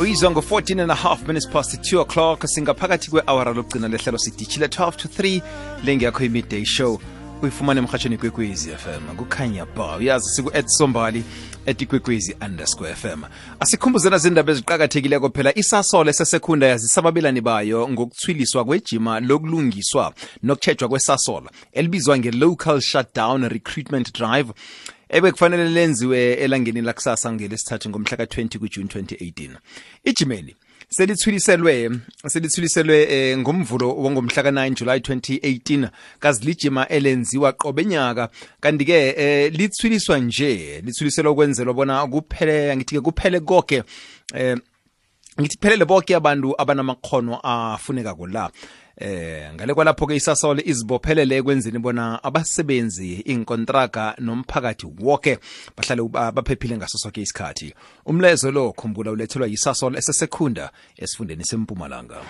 uyizwa ngo-14 and a half minutes past 2 o'clock. Singaphakathi kwe-awara lokugcina lehlelo sidishile 12 to 3 lengeyakho i-midday show. Uyifumana emhatshweni kwekwezi fm kukhanya ba uyazi siku-ed sombali etikwekwezi underscore fm asikhumbuzena zindaba eziqakathekileko phela. Isasole sesekhunda yazisa ababelani bayo ngokuthwiliswa kwejima lokulungiswa nokutshejwa kwesasola elibizwa nge-local shutdown recruitment drive ebekufanele lenziwe elangeni lakusasa ngelesithathu ngomhla ka-20 kujuni 2018 ijimeli selithwiliselwe selithwiliselwe eh, ngomvulo wongomhla ka-9 July 2018 kazilijima elenziwa qobe nyaka. Kanti-ke eh, lithwiliswa nje lithwiliselwa ukwenzelwa bona kuphele ngithi-ke kuphele konke eh, ngithi phelele bonke abantu abanamakhono afunekako la. Eh ngale kwalapho ke isasole izibophelele ekwenzeni bona abasebenzi inkontraga nomphakathi wonke bahlale baphephile ngaso sonke isikhathi. Umlezo lo khumbula ulethelwa yisasole esesekhunda esifundeni sempumalanga.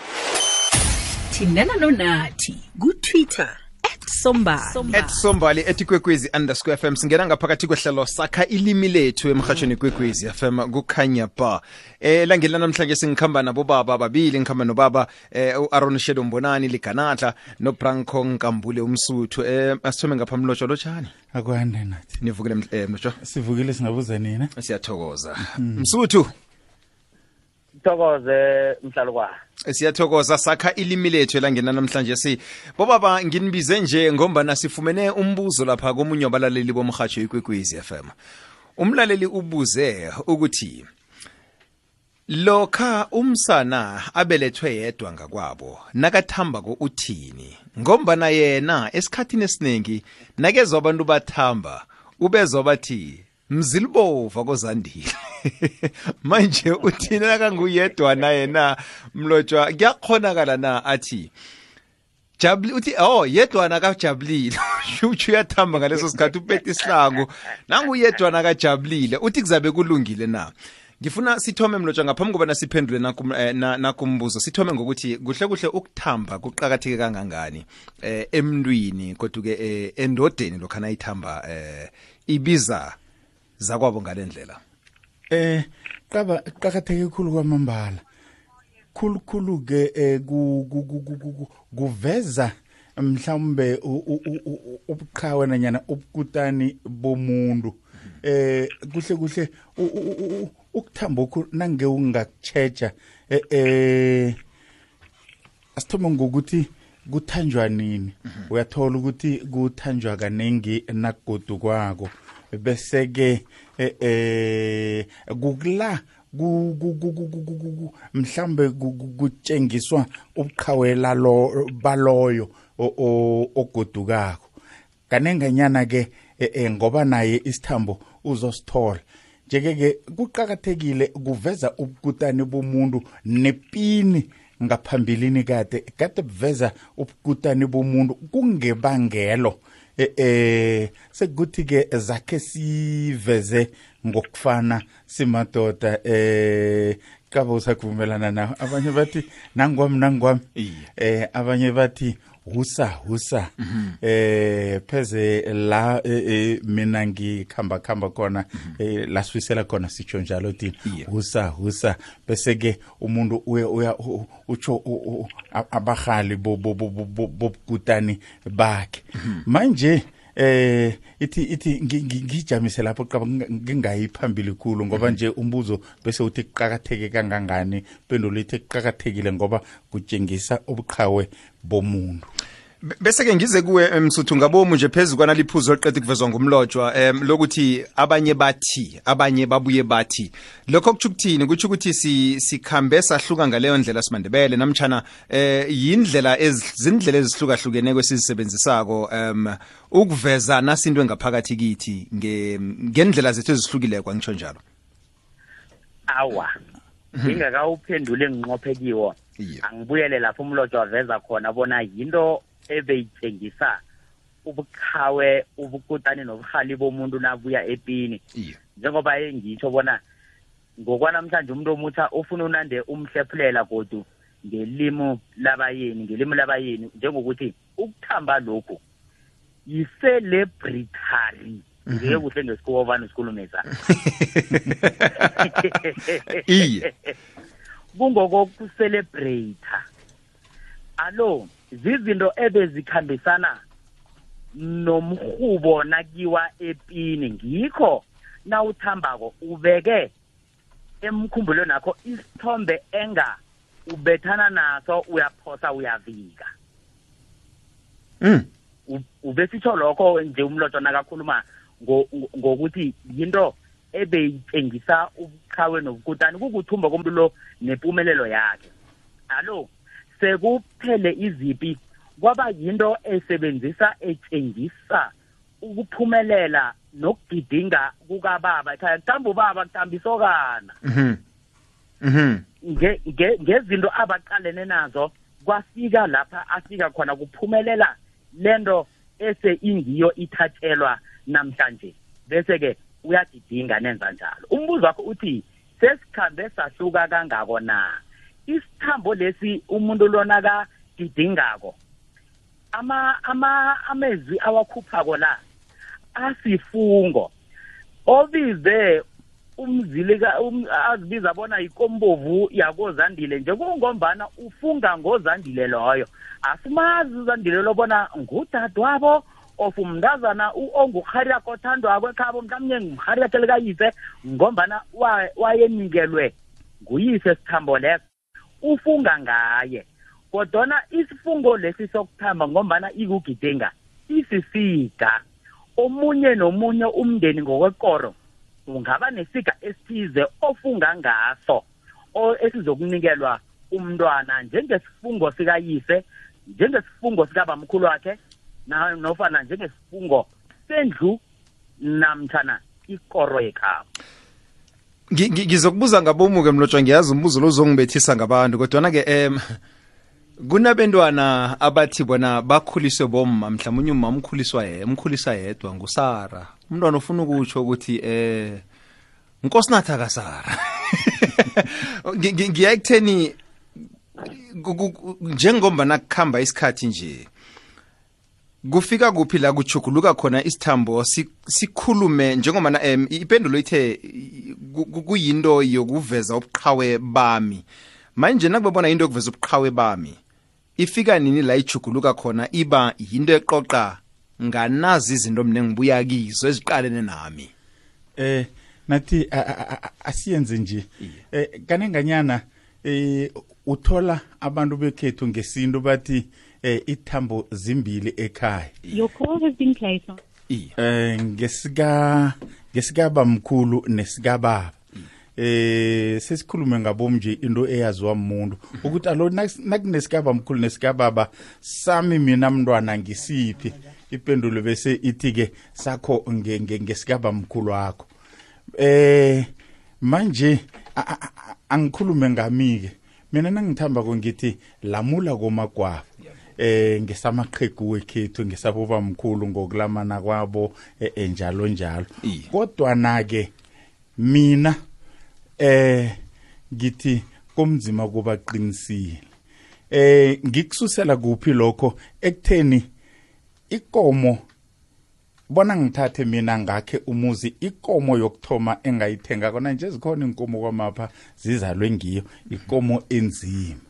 Thindana nonathi ku-twitter. Sombali. At sombali etikwekwezi underscore fm singena ngaphakathi kwehlelo sakha ilimi lethu emhatshweni kwekwezi fm kukhanya ba. Eh langeni lanamhlanje singikhamba nabobaba babili ngikhamba nobaba eh u-aron shedo mbonani liganatla nobranco nkambule umsuthu. Eh asithome ngapha mlotsho lotshani? Akwande nathi. Nivukile eh mlotsho sivukile singabuza nina? Siyathokoza. Msuthu? Thokoze mhlalukwana siyathokoza sakha ilimi lethu elangena namhlanje si. Bobaba nginibize nje ngombana sifumene umbuzo lapha komunye wabalaleli bomrhatsho ikwekwezi FM umlaleli ubuze ukuthi lokha umsana abelethwe yedwa ngakwabo nakathambako uthini? Ngombana yena esikhathini esiningi nakezwa abantu bathamba ubezwa bathi mzilibova kozandile manje uthina nakanguyedwana yena mlotshwa kuyakhonakala na athi jabuli uthi oh yedwana kajabulile utsho uyathamba ngaleso sikhathi upeta isihlangu. Nanguyedwana kajabulile uthi kuzabe kulungile na? Ngifuna sithome mlotshwa ngaphambi kobana siphendule nakumbuzo na, sithome ngokuthi kuhle kuhle ukuthamba kuqakatheke kangangani eh emntwini kodwa-ke eh, endodeni lokhana ayithamba eh ibiza zakwabo ngalendlela eh qaba qakatheke kakhulu kwamambala. Khulukhulu ke eh, kuveza mhlawumbe ubuqhawe nanyana ubukutani bomuntu. Eh kuhle kuhle ukuthamba okhulu nange ungakuchecha eh, eh asithume ngokuthi kuthanjwa nini? Mhm. Uyathola ukuthi kuthanjwa kaningi nakugodu kwako bese ke eh kukla mhlambe kutshengiswa ubuqhawela lo baloyo ogodukako. Kanenganyana ke eh, eh, ngoba naye isithambo uzosithola. Njeke ke kuqhakathekile kuveza ubukutani bomuntu nepini ngaphambilini kade kade buveza ubukutani bomuntu kungebangelo. Eh eh sekuthi ke zakhe siveze ngokufana simadoda eh kaba usakuvumelana nawo abanye bathi nangwami nangwami. Eh abanye bathi husa husa mm -hmm. eh pheze la eh, eh, mina ngikhamba khamba khona mm -hmm. eh, laswisela khona sitsho njalo thina yeah. husa husa bese ke umuntu uya uya utsho abahali bobukutani bakhe mhm. manje mm -hmm. Eh ithi ithi ngi- ngi- ngijamise lapho qaba nginga- ngingayi phambili khulu ngoba nje umbuzo bese uthi kuqakatheke kangangani? Pendulo ithi kuqakathekile ngoba kutshengisa ubuqhawe bomuntu. Be- bese-ke ngize kuwe msuthu ngabomu nje phezu kwanaliphuzo liqeda kuvezwa ngumlotshwa um lokuthi abanye bathi abanye babuye bathi. Lokho kutsho ukuthini? Kutsho ukuthi si- sikhambe sahluka ngaleyo ndlela simandebele. Namtshana eh yindlela ezi- zindlela ezihlukahlukeneko esizisebenzisako um ukuveza nasinto engaphakathi kithi nge- ngendlela zethu ezihlukileko angitsho njalo. Awa ngingakawuphendule enginqophe kiwo. Angibuyele lapho umlotsho waveza khona bona yinto ebeyithengisa ubuqhawe ubukutani nobuhali bomuntu nabuya epini. Njengoba engitsho bona ngokwanamhlanje umuntu omutsha ufuna unande umhlephulela godu ngelimi labayeni ngelimi labayeni njengokuthi ukuthamba lokhu yi-celebratory ngeke kuhle ngesikhuwa vane sikhulumisa iye. Kungokokucelebrate alo zizinto ebezikhambisana nomhubo nakiwa epini. Ngikho nawuthambako ubeke emkhumbulweni nakho isithombe enga ubethana naso uyaphosa uyavika. Mm. Ubesitsho lokho nje umlotsho nakakhuluma ngo- ngo- ngokuthi yinto ebeyitshengisa ubuqhawe nobukutani kukuthumba komuntu lo nempumelelo yakhe. Alo? Sekuphele izipi kwaba yinto esebenzisa etshengisa ukuphumelela nokugidinga kukababa. Ekhaya kuthamba ubaba kuthamba isokana Mhm. Mhm. nge- nge- ngezinto abaqalene nazo kwafika lapha afika khona kuphumelela lento ese ingiyo ithathelwa namhlanje. Bese ke uyagidinga nenza njalo. Umbuzo wakho uthi sesikhambe sahluka kangako na? Isithambo lesi umuntu lona kagidingako ama ama amezwi awakhuphako la asifungo. Obize umzilika um, azibiza bona ikombovu yakozandile nje kungombana ufunga ngozandile loyo. Asimazi uzandile lo bona ngudadewabo of umntazana u- ongurhariakho othandwako ekhabo mhlawumnye ngumrhariakhe likayise ngombana wa- wayenikelwe nguyise sithambo leso. Ufunga ngaye. Kodwana isifungo lesi sokuthamba ngombana ikugidinga isisiga. Omunye nomunye umndeni ngokwekoro ungaba nesiga esithize ofunga ngaso esizokunikelwa umntwana njengesifungo sikayise njengesifungo sikabamkhulu wakhe na- nofana njengesifungo sendlu namtshana ikoro yekhabo. Ngizokubuza ngabomuke mlotshwa ngiyazi umbuzo lo uzongibethisa ngabantu kodwana ke em kunabentwana abathi bona bakhuliswe bomma mhlawumnye umama umkhuliswa ye umkhulisa yedwa ngusara. Umntwana ufuna ukutsho ukuthi eh nkosinathi akasara. Ngi- ngi- ngiya ekutheni ku- ku- ku- njengomba nakuhamba isikhathi nje kufika kuphi la kuchuguluka khona isithambo si- sikhulume njengoba na em ipendulo ithe i- ku- ku- kuyinto yokuveza ubuqhawe bami. Manje nakubona into yokuveza ubuqhawe bami ifika nini la ichuguluka khona iba yinto eqoqa nganazi izinto mne ngibuya kizo eziqalene nami? Eh nathi a- a- a- asiyenze nje. Eh kanenganyana eh uthola abantu bekhethu ngesinto bathi eh ithambo zimbili ekhaya. Your call has been placed on. Eh ngesika ngesikaba mkhulu nesikababa eh sesikhulume ngabo nje into eyaziwa umuntu ukuthi alo nak- nakunesikaba mkhulu nesikababa sami mina mntwana ngisiphi? Ipendulo bese ithi ke sakho nge- nge- ngesikaba mkhulu wakho. Eh manje angikhulume ngami ke mina nangithamba ko ngithi lamula komagwabo. Eh ngesamaqhegu wekhethu ngesaboba mkhulu ngokulamana kwabo eh, eh, njalo kodwa na ke mina eh ngithi komzima kubaqinisile. Eh ngikususela kuphi lokho? Ekutheni ikomo bona ngithathe mina ngakhe umuzi ikomo yokuthoma engayithenga kona nje zikhona inkomo kwamapha zizalwe ngiyo. Ikomo enzima.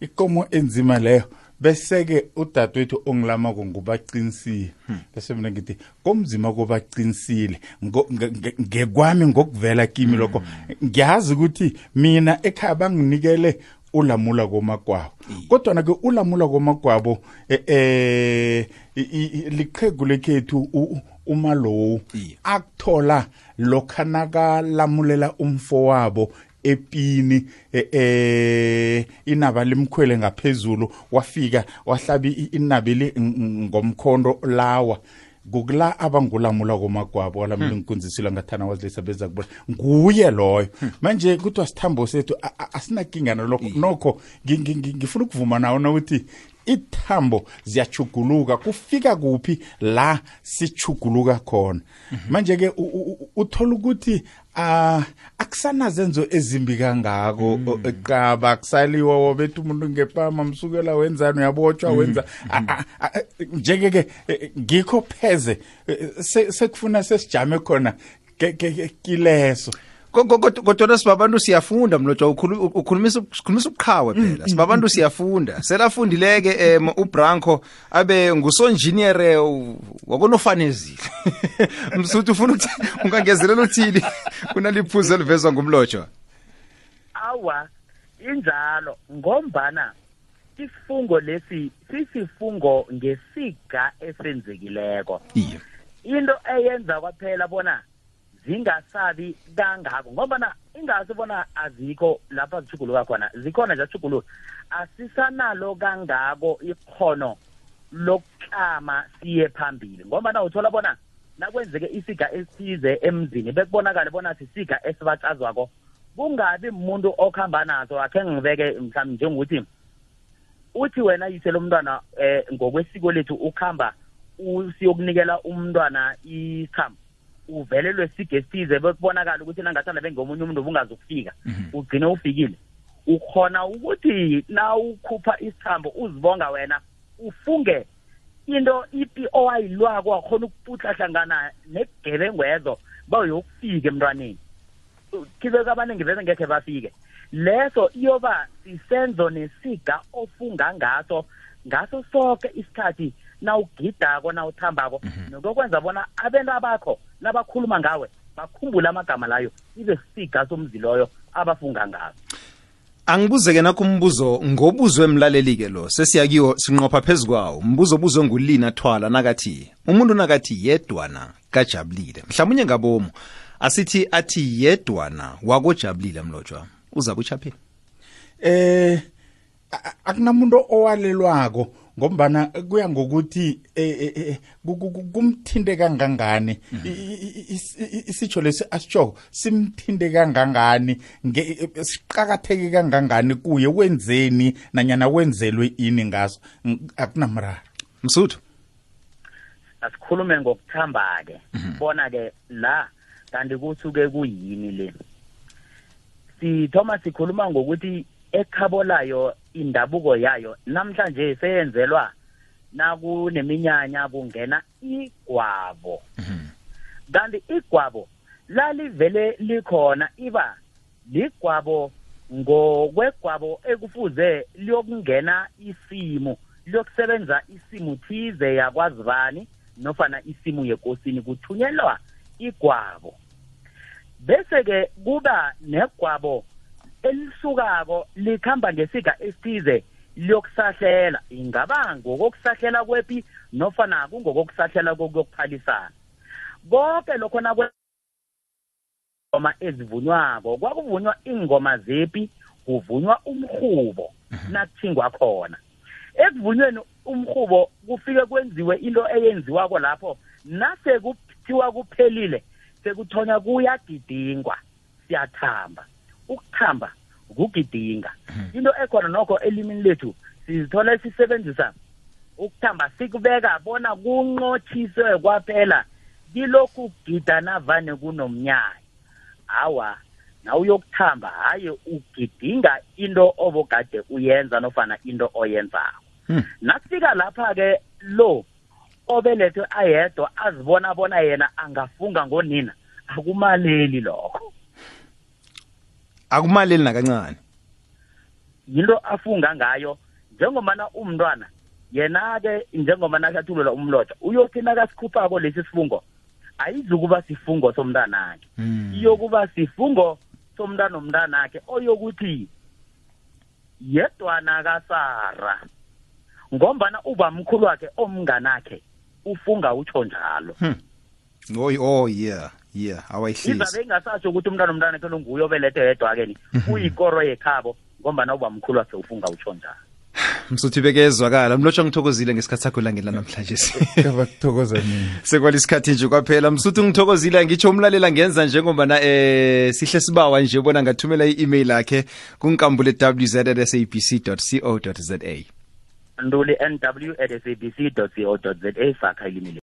Ikomo enzima leyo bese-ke udadewethu ongilamako ngubaqinisile. Bese mina ngithi komzima kobaqinisile ngo- nge- nge- ngekwami ngokuvela kimi lokho. Ngiyazi ukuthi mina ekhaya banginikele ulamula komagwabo kodwa ke ulamula komagwabo eh, eh i- i- i- liqhegu lekhethu u- u- umalowu Iye. akuthola lokha nakalamulela umfo wabo epini eh, eh inaba limkhwele ngaphezulu wafika wahlaba i- inabeli ngomkhondo lawa. Kukula abangulamula komagwabo walamula inkunzisilo ngathana wazilisa beza kubona. Nguye loyo. Manje kuthiwa sithambo sethu a- a- asinakinga nalokho. Nokho ngi- ngi- ngi- ngifuna ukuvuma nawo nokuthi ithambo ziyachuguluka kufika kuphi la sichuguluka khona. Manje ke u- u- u- uthola ukuthi ah akusanazenzo ezimbi kangako eqaba akusaliwa wobethu umuntu ngepama msukela wenzani uyabotshwa wenza A- a- a- njeke ke eh, ngikho pheze eh, se- sekufuna sesijame khona ke- ke- ke- kodwa sibabantu siyafunda mlotshwa ukhulu- ukhulumisa ukhulumisa ubuqhawe phela. sibabantu siyafunda. Selafundileke um ubranco abe ngusonjiniyere wakonofanezile. Msuthi ufuna ukuthi ungangezelela uthini? Kunaliphuzu elivezwa ngumlotshwa awa injalo ngombana isifungo lesi sisifungo ngesiga esenzekileko. Into eyenza kwaphela bona zingasabi kangako ngobana ingasi bona azikho lapha zithuguluka khona zikhona nje zithuguluka asisanalo kangako ikhono lokuklama siye phambili ngoba uthola bona nakwenzeke isiga esithize emzini bekubonakale bona sisiga esibatshazwako kungabi umuntu okuhamba naso akhe ngibeke mhlawumbe njengokuthi uthi wena yise lomntwana eh ngokwesiko lethu ukuhamba usiyokunikela umntwana ikhambo uvelelwe siga esithize bekubonakala ukuthi nangathanda bengomunye umuntu ubungazukufika ugcine ufikile. Ukhona ukuthi na ukhupha isithambo uzibonga wena ufunge into ipi owayilwako wakhona ukuputla hlangana negebengu bayokufika emntwaneni. Khibe kabaningi vele ngekhe bafike. Leso iyoba sisenzo nesiga ofunga ngaso ngaso sonke isikhathi nawugidako nawuthambako. Nokokwenza bona abantu abakho nabakhuluma ngawe bakhumbule amagama layo ibe sisiga somzi loyo abafunga ngaso angibuze-ke nakho umbuzo ngobuzwe mlaleli-ke lo sesiyakiwo sinqopha phezu kwawo. Mbuzo obuzwe ngulina thwala nakathi umuntu nakathi yedwana kajabulile. Mhlawumunye ngabomu asithi athi yedwana wakojabulile mlotshwa. Uza kuchapheni eh akunamuntu owalelwako. Ngombana kuya ngokuthi eh, eh, eh, ku- ku- ku- kumthinte kangangani? I- isitsho lesi asitshoko simthinte kangangani? Siqakatheke kangangani kuye? Wenzeni nanyana wenzelwe ini ngaso? Ng- akunamraro. Msuthu. Asikhulume ngokuthamba-ke. Bona-ke la kanti kusuke kuyini le? Sithoma sikhuluma ngokuthi ekhabo layo indabuko yayo namhlanje seyenzelwa nakuneminyanya kungena igwabo. Kanti igwabo lalivele likhona iba ligwabo ngokwegwabo ekufuze liyokungena isimu liyokusebenza isimu thize yakwazibani nofana isimu yekosini kuthunyelwa igwabo. Bese-ke kuba negwabo elisukako likhamba ngesiga esithize liyokusahlela ingaba ngokokusahlela kwepi nofana kungokokusahlela kokuyokuphalisana? Konke lokho nakwe ingoma ezivunywako kwakuvunywa ingoma zepi kuvunywa umhubo nakuthingwa khona. Ekuvunyweni umhubo kufike kwenziwe into eyenziwako lapho nase kuthiwa kuphelile sekuthonywa kuyagidingwa siyathamba. Ukuthamba ukugidinga. Into ekhona nokho elimini lethu sizithola sisebenzisa ukuthamba sikubeka bona kunqothiswe kwaphela kilokhu kugida navane kunomnyanya. Hawa na uyokuthamba hayi ugidinga into obogade uyenza nofana into oyenzako. Hmm. nakufika lapha-ke lo obelethwe ayedwa azibona bona yena angafunga ngonina akumaleli lokho. Akumaleli nakancane. Yinto afunga ngayo. Njengomana umntwana yena-ke njengoba nakathulela umlotha uyothi nakasikhuphako lesi sifungo ayizukuba sifungo somntanakhe. Mm. iyokuba sifungo somntana omntanakhe oyokuthi yedwana kasara ngombana ubamkhulu wakhe omnganakhe ufunga utsho njalo. Oh, oh yeah. Yeah awayihlisi izabe ingasasho ukuthi umntwana omntanakhe lo nguye obelethe yedwa-ke ni. Uyikoro yekhabo ngombana ubamkhulu wakhe ufunga utsho njalo msuthi bekezwakala mlotshwa ngithokozile ngesikhathi sakho langela namhlanje kabakuthokoza mina sekwala isikhathi nje kwaphela. Msuthi ngithokozile. Ngitsho umlalela ngenza njengobana eh sihle sibawa nje bona ngathumela i-email yakhe kunkambule wz at sabc co za nduli nw at sabc co za faka ilimi